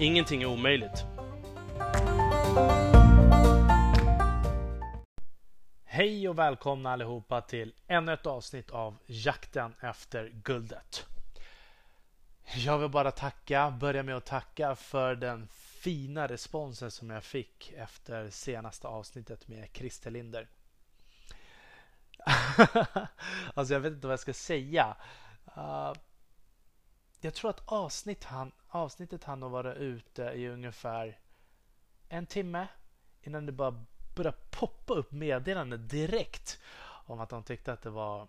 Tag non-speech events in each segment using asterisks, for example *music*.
Ingenting är omöjligt. Hej och välkomna allihopa till ännu ett avsnitt av Jakten efter guldet. Jag vill bara tacka, börja med att tacka för den fina responsen som jag fick efter senaste avsnittet med Christer Linder. *laughs* alltså jag vet inte vad jag ska säga. Uh, jag tror att avsnitt han, avsnittet hann att vara ute i ungefär en timme innan det bara började poppa upp meddelanden direkt om att de tyckte att det var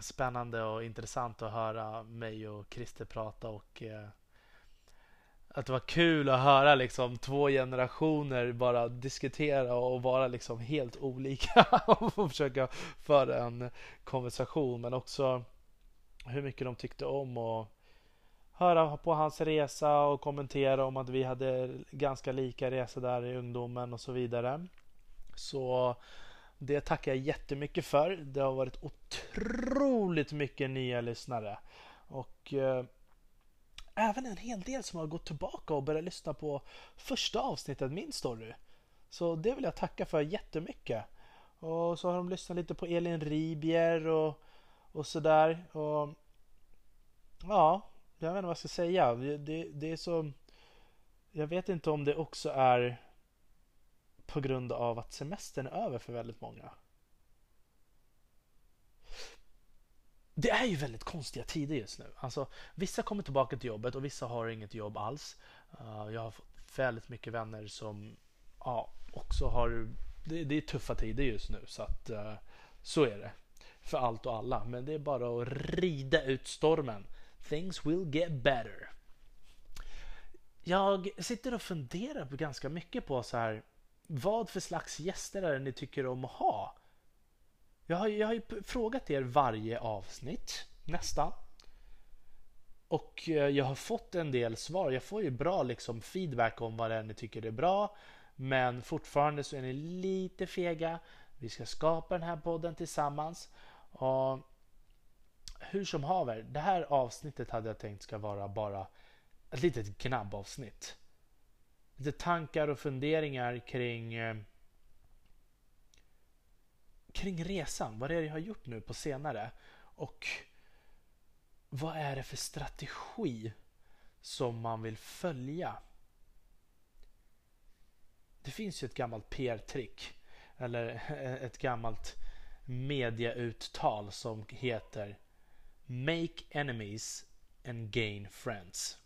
spännande och intressant att höra mig och Christer prata och eh, att det var kul att höra liksom två generationer bara diskutera och vara liksom helt olika *laughs* och försöka föra en konversation. Men också hur mycket de tyckte om och höra på hans resa och kommentera om att vi hade ganska lika resa där i ungdomen och så vidare. Så det tackar jag jättemycket för. Det har varit otroligt mycket nya lyssnare. Och eh, även en hel del som har gått tillbaka och börjat lyssna på första avsnittet, min story. Så det vill jag tacka för jättemycket. Och så har de lyssnat lite på Elin Ribier och, och sådär. Och ja, jag vet inte vad jag ska säga. Det, det, är så... Jag vet inte om det också är på grund av att semestern är över för väldigt många. Det är ju väldigt konstiga tider just nu. Alltså, vissa kommer tillbaka till jobbet och vissa har inget jobb alls. Eh, jag har fått väldigt mycket vänner som ja, också har... Det, det är tuffa tider just nu så att eh, så är det. För allt och alla. Men det är bara att rida ut stormen. Things will get better. Jag sitter och funderar på ganska mycket på så här vad för slags gäster är det ni tycker om att ha? Jag har, jag har ju frågat er varje avsnitt, nästan. Och eh, jag har fått en del svar. Jag får ju bra liksom feedback om vad det är ni tycker är bra. Men fortfarande så är ni lite fega. Vi ska skapa den här podden tillsammans. Och hur som haver, det här avsnittet hade jag tänkt ska vara bara ett litet gnabbavsnitt. Lite tankar och funderingar kring eh, kring resan. Vad är det jag har gjort nu på senare? Och vad är det för strategi som man vill följa? Det finns ju ett gammalt PR-trick eller *laughs* ett gammalt mediauttal som heter Make enemies and gain friends.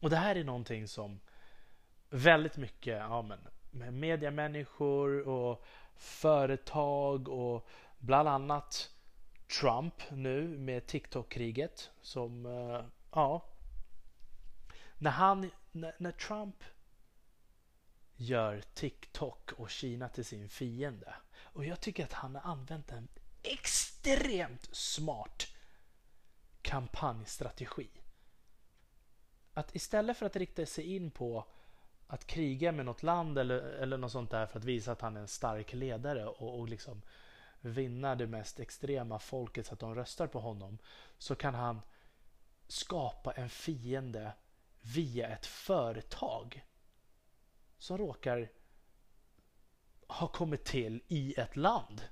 Och det här är någonting som väldigt mycket ja, men, mediamänniskor och företag och bland annat Trump nu med TikTok-kriget som, eh, ja. När han, när, när, Trump gör TikTok och Kina till sin fiende och jag tycker att han har använt den extremt smart kampanjstrategi. Att istället för att rikta sig in på att kriga med något land eller, eller något sånt där för att visa att han är en stark ledare och, och liksom vinna det mest extrema folket så att de röstar på honom så kan han skapa en fiende via ett företag som råkar ha kommit till i ett land.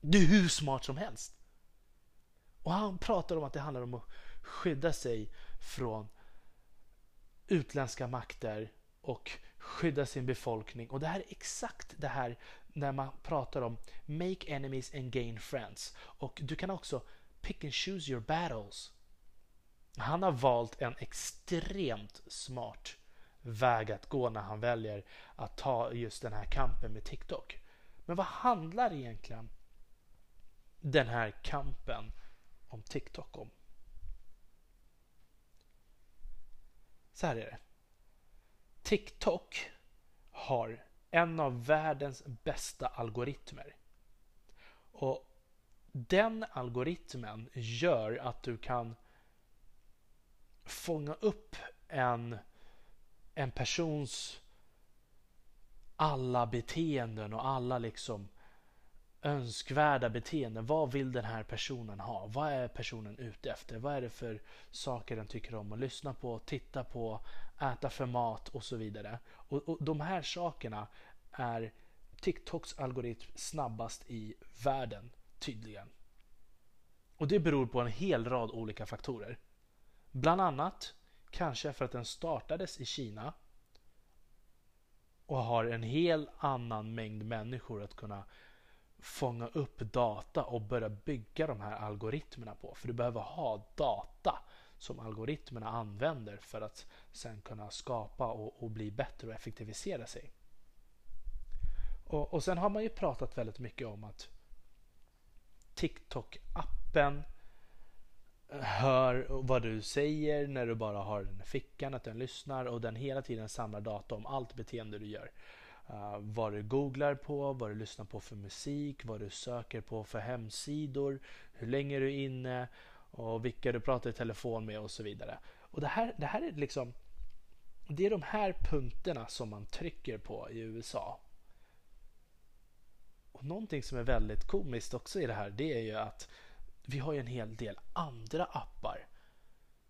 Du är hur smart som helst. Och han pratar om att det handlar om att skydda sig från utländska makter och skydda sin befolkning. Och det här är exakt det här när man pratar om make enemies and gain friends. Och du kan också pick and choose your battles. Han har valt en extremt smart väg att gå när han väljer att ta just den här kampen med TikTok. Men vad handlar egentligen den här kampen om TikTok om? Så här är det. TikTok har en av världens bästa algoritmer. Och den algoritmen gör att du kan fånga upp en, en persons alla beteenden och alla liksom önskvärda beteenden. Vad vill den här personen ha? Vad är personen ute efter? Vad är det för saker den tycker om att lyssna på, titta på, äta för mat och så vidare. Och, och de här sakerna är TikToks algoritm snabbast i världen tydligen. Och det beror på en hel rad olika faktorer. Bland annat kanske för att den startades i Kina och har en hel annan mängd människor att kunna fånga upp data och börja bygga de här algoritmerna på. För du behöver ha data som algoritmerna använder för att sen kunna skapa och, och bli bättre och effektivisera sig. Och, och sen har man ju pratat väldigt mycket om att TikTok-appen eh, hör vad du säger när du bara har den i fickan, att den lyssnar och den hela tiden samlar data om allt beteende du gör. Uh, vad du googlar på, vad du lyssnar på för musik, vad du söker på för hemsidor, hur länge du är inne och vilka du pratar i telefon med och så vidare. Och det här, det här är liksom det är de här punkterna som man trycker på i USA. Och Någonting som är väldigt komiskt också i det här det är ju att vi har ju en hel del andra appar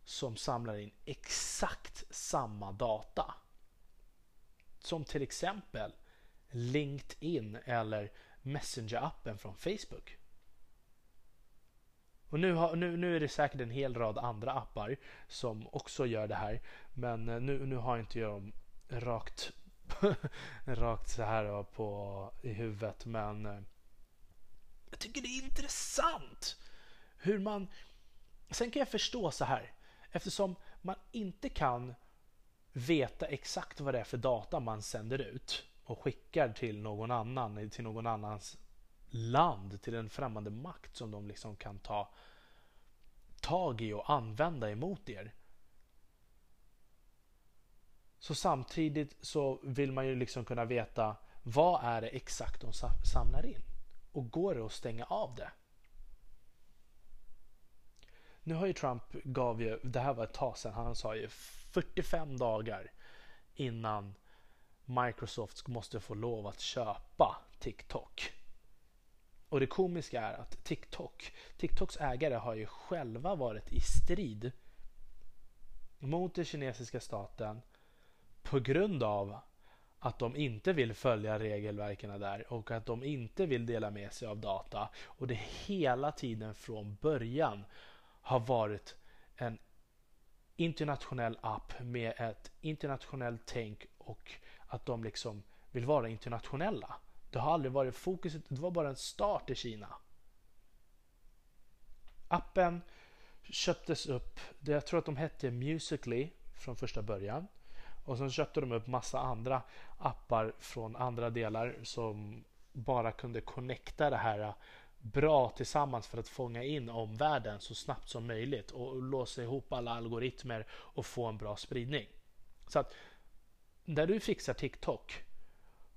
som samlar in exakt samma data. Som till exempel LinkedIn eller Messenger-appen från Facebook. Och nu, har, nu, nu är det säkert en hel rad andra appar som också gör det här. Men eh, nu, nu har inte jag dem rakt, *laughs* rakt så här på, i huvudet. Men eh, jag tycker det är intressant hur man... Sen kan jag förstå så här. Eftersom man inte kan veta exakt vad det är för data man sänder ut och skickar till någon annan, till någon annans land, till en främmande makt som de liksom kan ta tag i och använda emot er. Så samtidigt så vill man ju liksom kunna veta vad är det exakt de samlar in och går det att stänga av det? Nu har ju Trump gav ju, det här var ett tag sedan, han sa ju 45 dagar innan Microsoft måste få lov att köpa TikTok. Och det komiska är att TikTok, TikToks ägare har ju själva varit i strid mot den kinesiska staten på grund av att de inte vill följa regelverken där och att de inte vill dela med sig av data. Och det hela tiden från början har varit en internationell app med ett internationellt tänk och att de liksom vill vara internationella. Det har aldrig varit fokuset, det var bara en start i Kina. Appen köptes upp, jag tror att de hette Musically från första början. Och sen köpte de upp massa andra appar från andra delar som bara kunde connecta det här bra tillsammans för att fånga in omvärlden så snabbt som möjligt och låsa ihop alla algoritmer och få en bra spridning. Så att när du fixar TikTok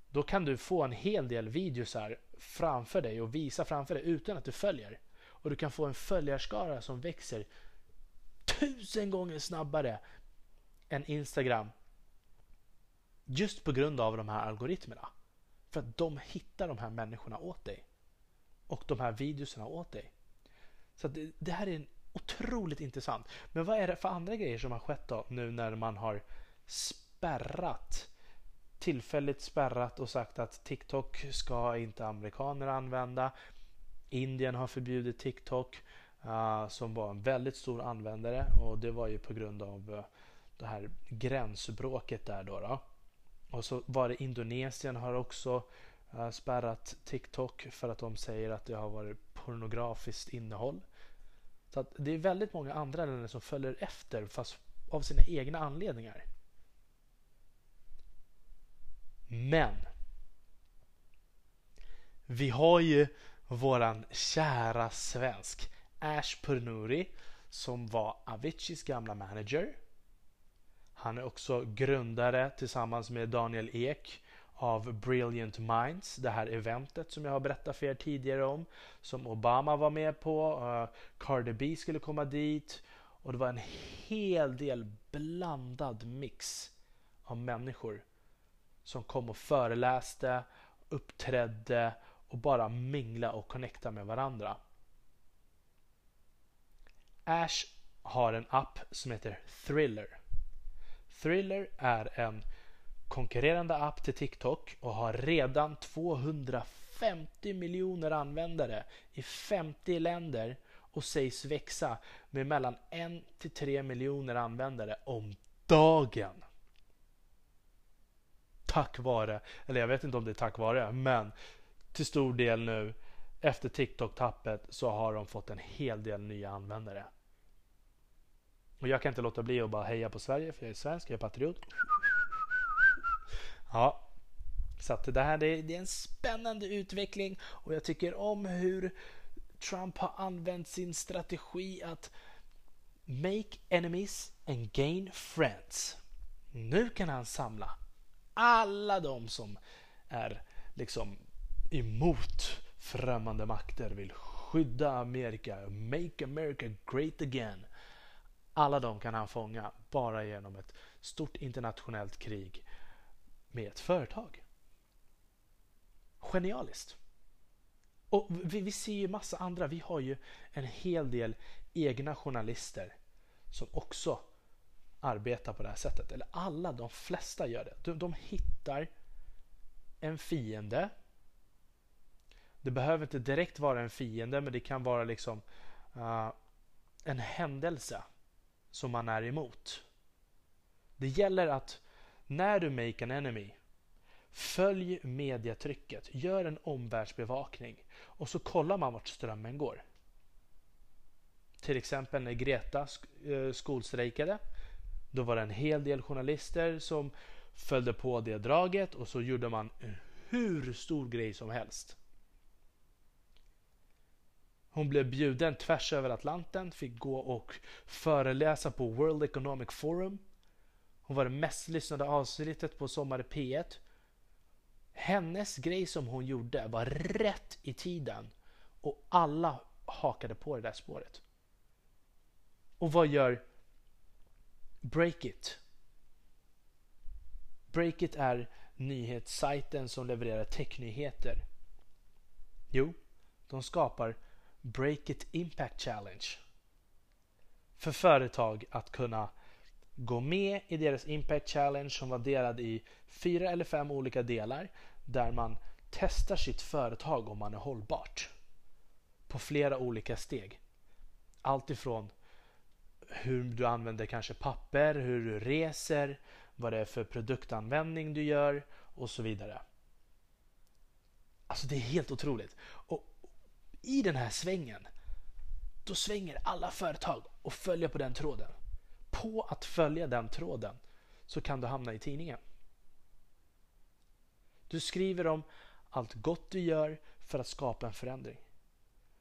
då kan du få en hel del videos här framför dig och visa framför dig utan att du följer. Och du kan få en följarskara som växer tusen gånger snabbare än Instagram. Just på grund av de här algoritmerna. För att de hittar de här människorna åt dig och de här videorna åt dig. Så det, det, här är en otroligt intressant. Men vad är det för andra grejer som har skett då nu när man har spärrat tillfälligt spärrat och sagt att TikTok ska inte amerikaner använda. Indien har förbjudit TikTok uh, som var en väldigt stor användare och det var ju på grund av uh, det här gränsbråket där då, då. Och så var det Indonesien har också spärrat TikTok för att de säger att det har varit pornografiskt innehåll. Så att det är väldigt många andra länder som följer efter fast av sina egna anledningar. Men vi har ju våran kära svensk Ash Purnuri som var Aviciis gamla manager. Han är också grundare tillsammans med Daniel Ek av Brilliant Minds, det här eventet som jag har berättat för er tidigare om, som Obama var med på, uh, Cardi B skulle komma dit och det var en hel del blandad mix av människor som kom och föreläste, uppträdde och bara mingla och connecta med varandra. Ash har en app som heter Thriller. Thriller är en konkurrerande app till TikTok och har redan 250 miljoner användare i 50 länder och sägs växa med mellan 1 till 3 miljoner användare om dagen. Tack vare, eller jag vet inte om det är tack vare, men till stor del nu efter TikTok-tappet så har de fått en hel del nya användare. Och jag kan inte låta bli att bara heja på Sverige för jag är svensk, jag är patriot. Ja, så att det här det är, det är en spännande utveckling och jag tycker om hur Trump har använt sin strategi att make enemies and gain friends. Nu kan han samla alla de som är liksom emot främmande makter, vill skydda Amerika, make America great again. Alla de kan han fånga bara genom ett stort internationellt krig med ett företag. Genialiskt! Och vi, vi ser ju massa andra. Vi har ju en hel del egna journalister som också arbetar på det här sättet. Eller alla, de flesta gör det. De, de hittar en fiende. Det behöver inte direkt vara en fiende, men det kan vara liksom uh, en händelse som man är emot. Det gäller att när du make an enemy, följ mediatrycket, gör en omvärldsbevakning och så kollar man vart strömmen går. Till exempel när Greta eh, skolstrejkade. Då var det en hel del journalister som följde på det draget och så gjorde man hur stor grej som helst. Hon blev bjuden tvärs över Atlanten, fick gå och föreläsa på World Economic Forum. Hon var det mest lyssnade avsnittet på Sommar P1. Hennes grej som hon gjorde var rätt i tiden och alla hakade på det där spåret. Och vad gör Breakit? Breakit är nyhetssajten som levererar technyheter. Jo, de skapar Breakit Impact Challenge för företag att kunna gå med i deras Impact Challenge som var delad i fyra eller fem olika delar där man testar sitt företag om man är hållbart på flera olika steg. Allt ifrån hur du använder kanske papper, hur du reser, vad det är för produktanvändning du gör och så vidare. Alltså det är helt otroligt. Och i den här svängen, då svänger alla företag och följer på den tråden. På att följa den tråden så kan du hamna i tidningen. Du skriver om allt gott du gör för att skapa en förändring.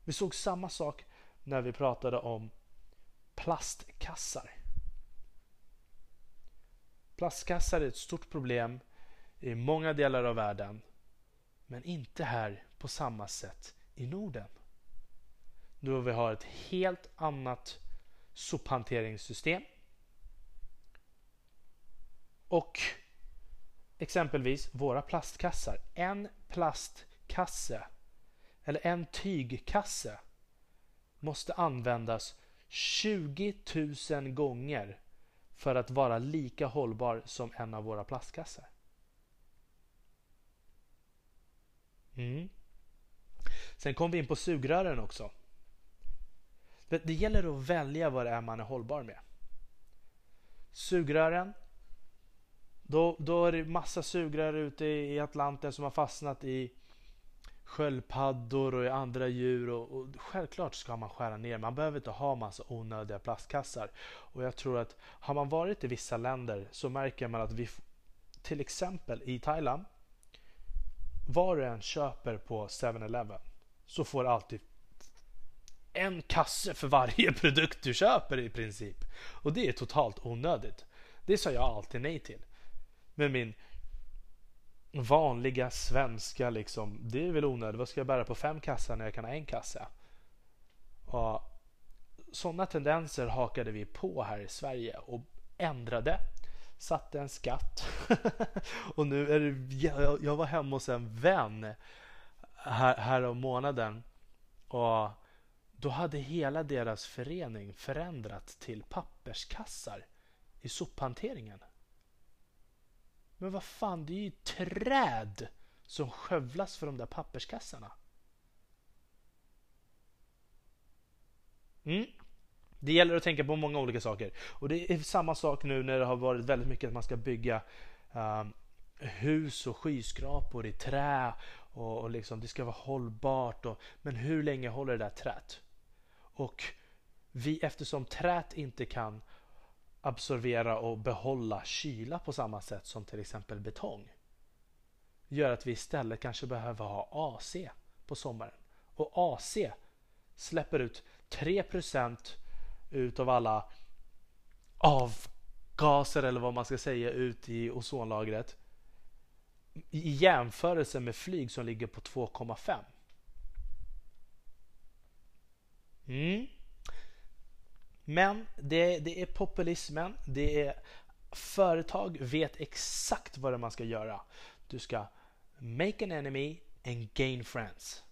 Vi såg samma sak när vi pratade om plastkassar. Plastkassar är ett stort problem i många delar av världen men inte här på samma sätt i Norden. Då vi har ett helt annat sophanteringssystem. Och exempelvis våra plastkassar. En plastkasse eller en tygkasse måste användas 20 000 gånger för att vara lika hållbar som en av våra plastkassar. Mm. Sen kom vi in på sugrören också. Det gäller att välja vad det är man är hållbar med. Sugrören. Då, då är det massa sugrör ute i Atlanten som har fastnat i sköldpaddor och i andra djur och, och, självklart ska man skära ner. Man behöver inte ha massa onödiga plastkassar. Och jag tror att har man varit i vissa länder så märker man att vi till exempel i Thailand var du än köper på 7-Eleven så får du alltid en kasse för varje produkt du köper i princip. Och det är totalt onödigt. Det sa jag alltid nej till. Med min vanliga svenska liksom. Det är väl onödigt. Vad ska jag bära på fem kassar när jag kan ha en kassa? Och sådana tendenser hakade vi på här i Sverige och ändrade. Satte en skatt. *laughs* och nu är det, jag, jag var hemma hos en vän här, här om månaden. Och då hade hela deras förening förändrat till papperskassar i sophanteringen. Men vad fan, det är ju träd som skövlas för de där papperskassarna. Mm. Det gäller att tänka på många olika saker. Och det är samma sak nu när det har varit väldigt mycket att man ska bygga um, hus och skyskrapor i trä och, och liksom det ska vara hållbart. Och, men hur länge håller det där trät? Och vi, eftersom trät inte kan absorbera och behålla kyla på samma sätt som till exempel betong gör att vi istället kanske behöver ha AC på sommaren. Och AC släpper ut 3% utav alla avgaser eller vad man ska säga ut i ozonlagret i jämförelse med flyg som ligger på 2,5. Mm. Men det, det är populismen. Det är företag vet exakt vad man ska göra. Du ska make an enemy and gain friends.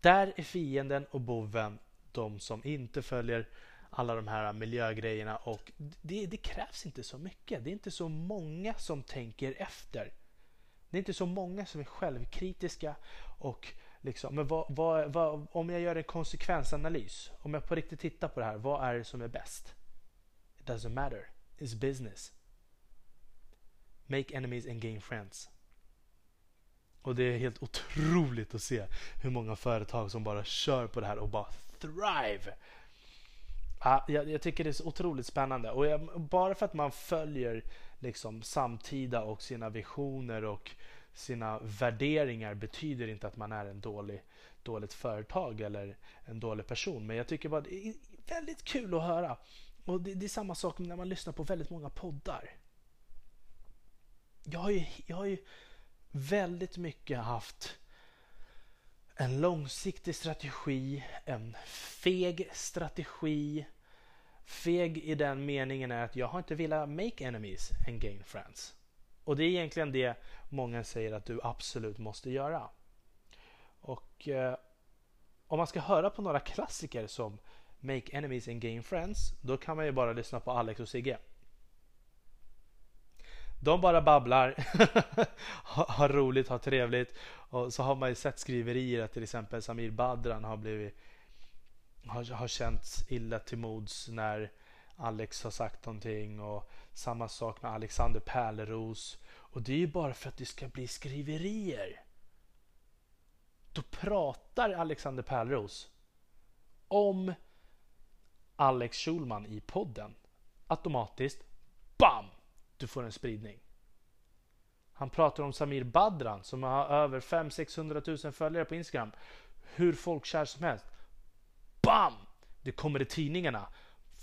Där är fienden och boven de som inte följer alla de här miljögrejerna och det, det, krävs inte så mycket. Det är inte så många som tänker efter. Det är inte så många som är självkritiska och liksom, men vad, vad, vad, om jag gör en konsekvensanalys, om jag på riktigt tittar på det här, vad är det som är bäst? It doesn't matter. It's business. Make enemies and gain friends. Och det är helt otroligt att se hur många företag som bara kör på det här och bara thrive. Ja, jag, jag tycker det är så otroligt spännande och jag, bara för att man följer liksom samtida och sina visioner och sina värderingar betyder inte att man är en dålig, dåligt företag eller en dålig person. Men jag tycker bara det är väldigt kul att höra. Och det, det är samma sak när man lyssnar på väldigt många poddar. Jag har ju, jag har ju väldigt mycket haft en långsiktig strategi, en feg strategi. Feg i den meningen är att jag har inte velat make enemies and gain friends. Och det är egentligen det många säger att du absolut måste göra. Och eh, om man ska höra på några klassiker som Make Enemies and Gain Friends, då kan man ju bara lyssna på Alex och Sigge. De bara babblar, *laughs* har roligt, har trevligt. Och så har man ju sett skriverier att till exempel Samir Badran har blivit har, har känts illa till mods när Alex har sagt någonting och samma sak med Alexander Pärleros. Och det är ju bara för att det ska bli skriverier. Då pratar Alexander Pärleros om Alex Schulman i podden. Automatiskt, BAM! Du får en spridning. Han pratar om Samir Badran som har över 500-600 000 följare på Instagram. Hur folkkär som helst. BAM! Det kommer i tidningarna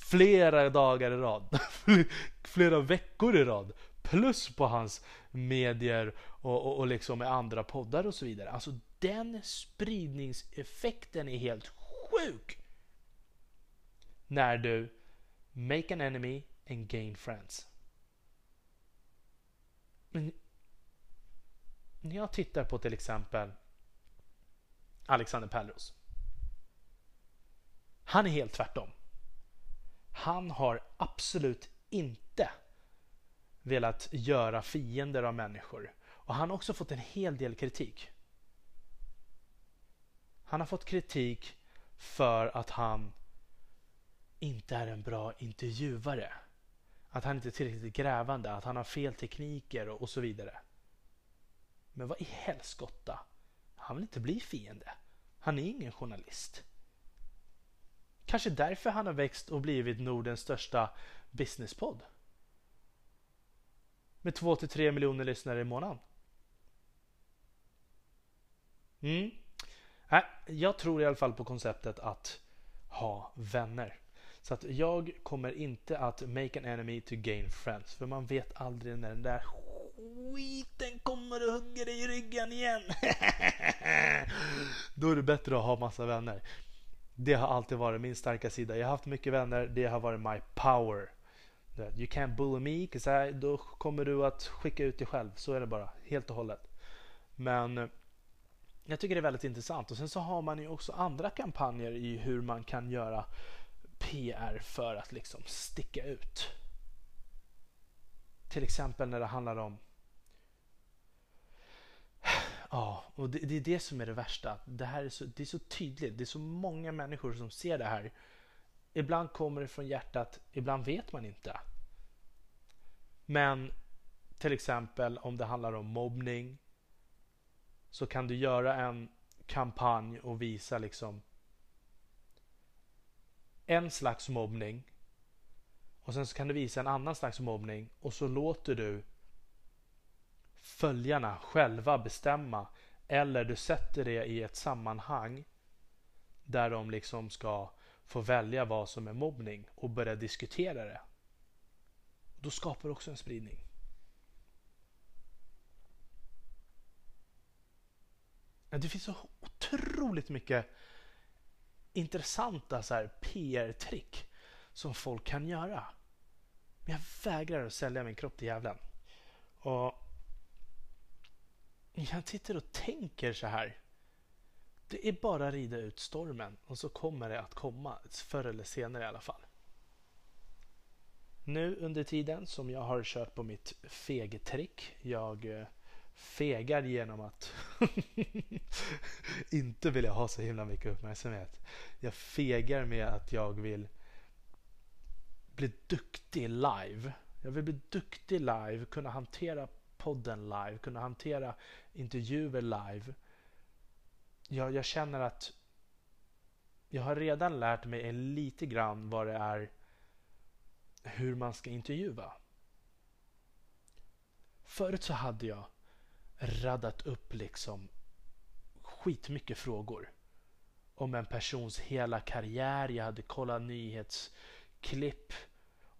flera dagar i rad. *laughs* flera veckor i rad. Plus på hans medier och, och, och liksom med andra poddar och så vidare. Alltså den spridningseffekten är helt sjuk. När du make an enemy and gain friends. Men när jag tittar på till exempel Alexander Pärleros. Han är helt tvärtom. Han har absolut inte velat göra fiender av människor. Och han har också fått en hel del kritik. Han har fått kritik för att han inte är en bra intervjuare. Att han inte är tillräckligt grävande, att han har fel tekniker och, och så vidare. Men vad i helskotta? Han vill inte bli fiende. Han är ingen journalist. Kanske därför han har växt och blivit Nordens största businesspodd. Med 2-3 miljoner lyssnare i månaden. Mm. Äh, jag tror i alla fall på konceptet att ha vänner. Så att jag kommer inte att make an enemy to gain friends. För man vet aldrig när den där skiten kommer och hugger dig i ryggen igen. *laughs* Då är det bättre att ha massa vänner. Det har alltid varit min starka sida. Jag har haft mycket vänner. Det har varit my power. You can't bully me, cause I, då kommer du att skicka ut dig själv. Så är det bara, helt och hållet. Men eh, jag tycker det är väldigt intressant. Och sen så har man ju också andra kampanjer i hur man kan göra PR för att liksom sticka ut. Till exempel när det handlar om Ja, och det, det, är det som är det värsta. Det här är så, det är så tydligt. Det är så många människor som ser det här. Ibland kommer det från hjärtat, ibland vet man inte. Men till exempel om det handlar om mobbning så kan du göra en kampanj och visa liksom en slags mobbning och sen så kan du visa en annan slags mobbning och så låter du följarna själva bestämma eller du sätter det i ett sammanhang där de liksom ska få välja vad som är mobbning och börja diskutera det. Då skapar du också en spridning. Det finns så otroligt mycket intressanta PR-trick som folk kan göra. Men jag vägrar att sälja min kropp till djävulen. Och jag sitter och tänker så här. Det är bara att rida ut stormen och så kommer det att komma förr eller senare i alla fall. Nu under tiden som jag har kört på mitt fegtrick. Jag eh, fegar genom att *laughs* inte vilja ha så himla mycket uppmärksamhet. Jag fegar med att jag vill bli duktig live. Jag vill bli duktig live, kunna hantera podden live, kunna hantera intervjuer live. Jag, jag känner att jag har redan lärt mig lite grann vad det är hur man ska intervjua. Förut så hade jag raddat upp liksom skitmycket frågor om en persons hela karriär. Jag hade kollat nyhetsklipp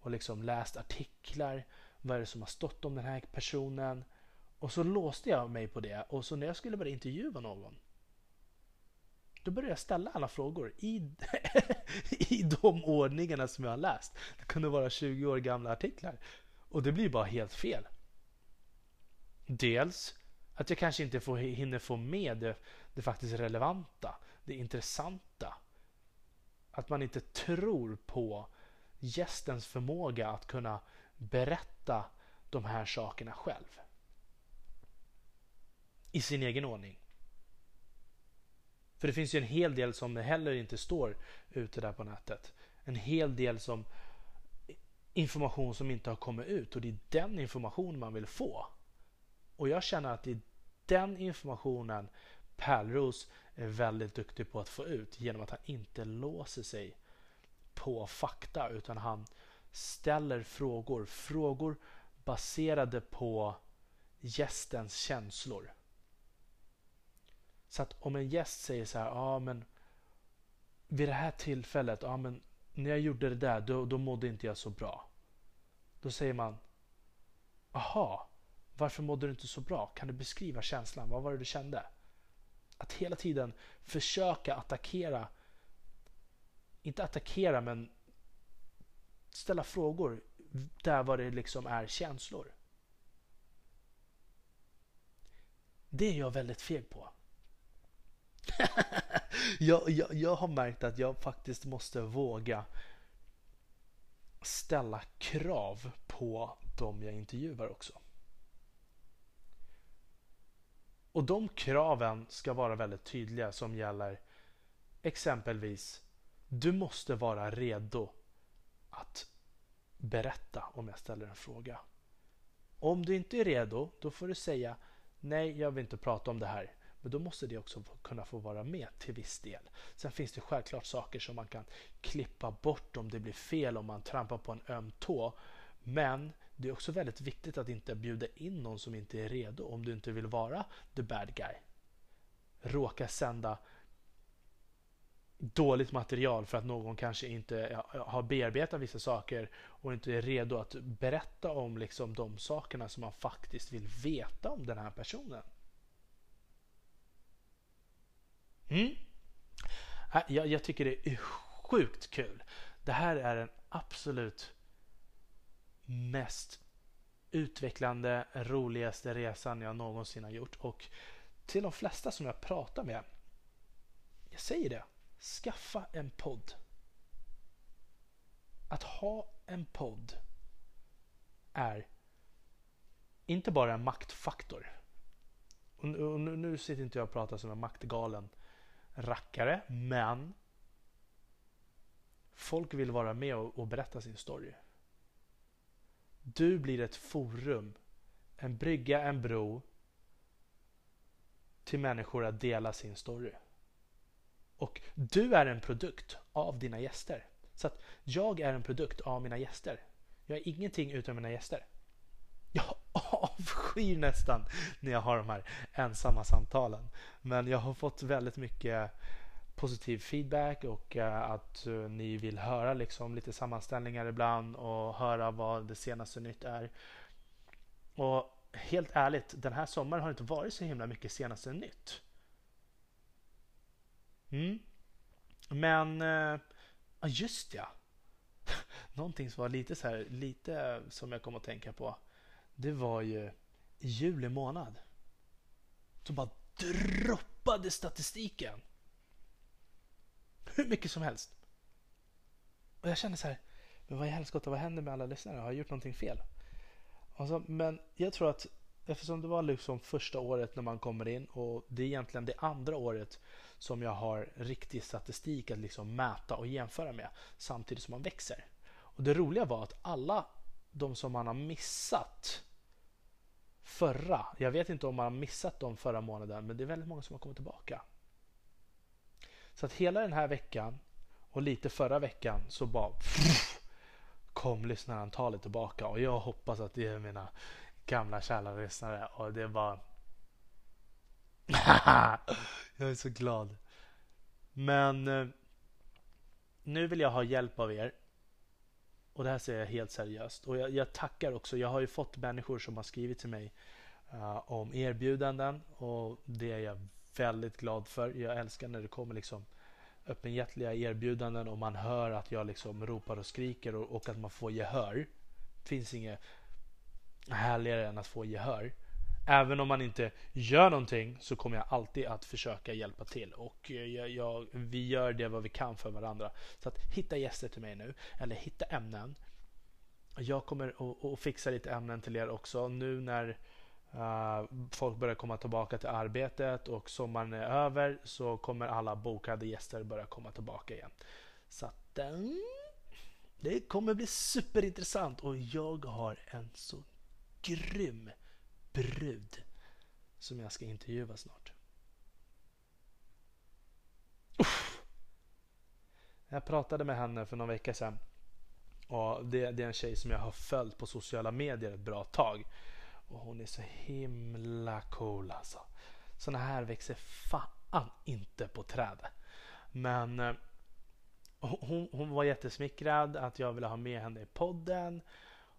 och liksom läst artiklar. Vad är det som har stått om den här personen? Och så låste jag mig på det och så när jag skulle börja intervjua någon då började jag ställa alla frågor i, *laughs* i de ordningarna som jag har läst. Det kunde vara 20 år gamla artiklar. Och det blir bara helt fel. Dels att jag kanske inte får, hinner få med det, det faktiskt relevanta, det intressanta. Att man inte tror på gästens förmåga att kunna berätta de här sakerna själv. I sin egen ordning. För det finns ju en hel del som heller inte står ute där på nätet. En hel del som information som inte har kommit ut och det är den information man vill få. Och jag känner att det är den informationen Pärlros är väldigt duktig på att få ut genom att han inte låser sig på fakta utan han ställer frågor. Frågor baserade på gästens känslor. Så att om en gäst säger så här, ja men vid det här tillfället, ja men när jag gjorde det där, då, då mådde inte jag så bra. Då säger man, aha, varför mådde du inte så bra? Kan du beskriva känslan? Vad var det du kände? Att hela tiden försöka attackera, inte attackera men ställa frågor där vad det liksom är känslor. Det är jag väldigt feg på. *laughs* jag, jag, jag har märkt att jag faktiskt måste våga ställa krav på dem jag intervjuar också. Och de kraven ska vara väldigt tydliga som gäller exempelvis du måste vara redo att berätta om jag ställer en fråga. Om du inte är redo, då får du säga nej, jag vill inte prata om det här. Men då måste det också kunna få vara med till viss del. Sen finns det självklart saker som man kan klippa bort om det blir fel, om man trampar på en öm tå. Men det är också väldigt viktigt att inte bjuda in någon som inte är redo om du inte vill vara the bad guy. Råka sända dåligt material för att någon kanske inte har bearbetat vissa saker och inte är redo att berätta om liksom de sakerna som man faktiskt vill veta om den här personen. Mm. Äh, jag, jag tycker det är sjukt kul. Det här är den absolut mest utvecklande, roligaste resan jag någonsin har gjort. Och till de flesta som jag pratar med, jag säger det, skaffa en podd. Att ha en podd är inte bara en maktfaktor. Och nu, nu sitter inte jag och pratar som en maktgalen rackare, men folk vill vara med och, och berätta sin story. Du blir ett forum, en brygga, en bro till människor att dela sin story. Och du är en produkt av dina gäster. Så att jag är en produkt av mina gäster. Jag är ingenting utan mina gäster. Jag avskyr nästan när jag har de här ensamma samtalen. Men jag har fått väldigt mycket positiv feedback och eh, att eh, ni vill höra liksom lite sammanställningar ibland och höra vad det senaste nytt är. Och helt ärligt, den här sommaren har inte varit så himla mycket senaste nytt. Mm. Men, uh, just ja. *laughs* Någonting som var lite så här, lite som jag kom att tänka på. Det var ju i juli månad. Så bara droppade statistiken hur mycket som helst. Och jag kände så här, men vad i helskotta, vad händer med alla lyssnare? Har jag gjort någonting fel? Alltså, men jag tror att eftersom det var liksom första året när man kommer in och det är egentligen det andra året som jag har riktig statistik att liksom mäta och jämföra med samtidigt som man växer. Och det roliga var att alla de som man har missat förra, jag vet inte om man har missat dem förra månaden, men det är väldigt många som har kommit tillbaka. Så att hela den här veckan och lite förra veckan så bara kom lyssnarantalet tillbaka och jag hoppas att det är mina gamla kära lyssnare och det var *laughs* jag är så glad. Men eh, nu vill jag ha hjälp av er. Och det här säger jag helt seriöst. Och jag, jag tackar också. Jag har ju fått människor som har skrivit till mig uh, om erbjudanden och det är jag väldigt glad för. Jag älskar när det kommer liksom öppenhjärtiga erbjudanden och man hör att jag liksom ropar och skriker och, och att man får gehör. Det finns inget härligare än att få gehör. Även om man inte gör någonting så kommer jag alltid att försöka hjälpa till och eh, jag, jag, vi gör det vad vi kan för varandra. Så att hitta gäster till mig nu eller hitta ämnen. Jag kommer att fixa lite ämnen till er också nu när Uh, folk börjar komma tillbaka till arbetet och sommaren är över så kommer alla bokade gäster börja komma tillbaka igen. Så att uh, det kommer bli superintressant och jag har en så grym brud som jag ska intervjua snart. Uff. Jag pratade med henne för någon vecka sedan och det, det är en tjej som jag har följt på sociala medier ett bra tag. Och hon är så himla cool alltså. Såna här växer fan inte på träd. Men eh, hon, hon var jättesmickrad att jag ville ha med henne i podden.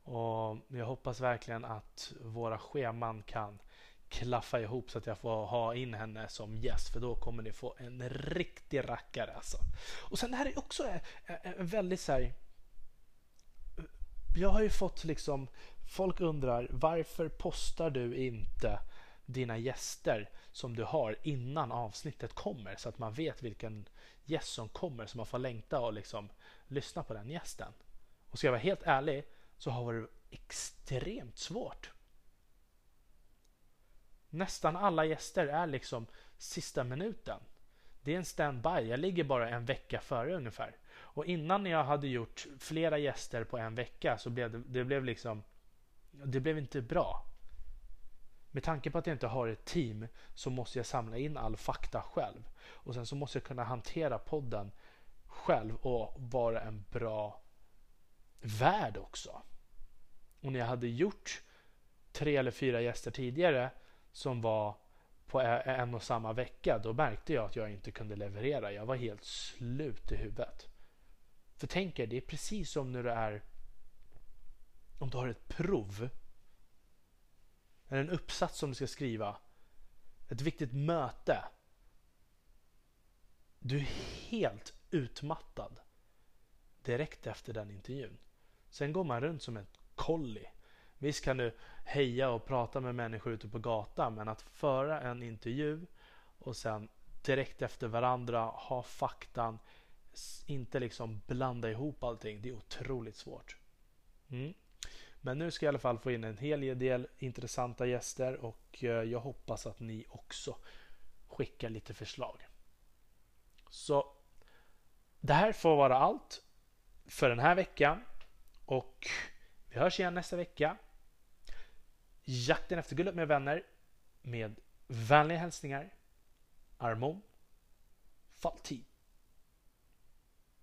Och jag hoppas verkligen att våra scheman kan klaffa ihop så att jag får ha in henne som gäst för då kommer ni få en riktig rackare alltså. Och sen det här är också en väldigt så här, Jag har ju fått liksom Folk undrar varför postar du inte dina gäster som du har innan avsnittet kommer så att man vet vilken gäst som kommer så man får längta och liksom lyssna på den gästen. Och ska jag vara helt ärlig så har det varit extremt svårt. Nästan alla gäster är liksom sista minuten. Det är en standby. Jag ligger bara en vecka före ungefär. Och innan jag hade gjort flera gäster på en vecka så blev det, det blev liksom det blev inte bra. Med tanke på att jag inte har ett team så måste jag samla in all fakta själv. Och sen så måste jag kunna hantera podden själv och vara en bra värd också. Och när jag hade gjort tre eller fyra gäster tidigare som var på en och samma vecka, då märkte jag att jag inte kunde leverera. Jag var helt slut i huvudet. För tänk er, det är precis som när du är om du har ett prov eller en uppsats som du ska skriva. Ett viktigt möte. Du är helt utmattad direkt efter den intervjun. Sen går man runt som ett kolli. Visst kan du heja och prata med människor ute på gatan men att föra en intervju och sen direkt efter varandra ha faktan, inte liksom blanda ihop allting. Det är otroligt svårt. Mm. Men nu ska jag i alla fall få in en hel del intressanta gäster och eh, jag hoppas att ni också skickar lite förslag. Så det här får vara allt för den här veckan och vi hörs igen nästa vecka. Jakten efter guldet med vänner med vänliga hälsningar Armon Faltid.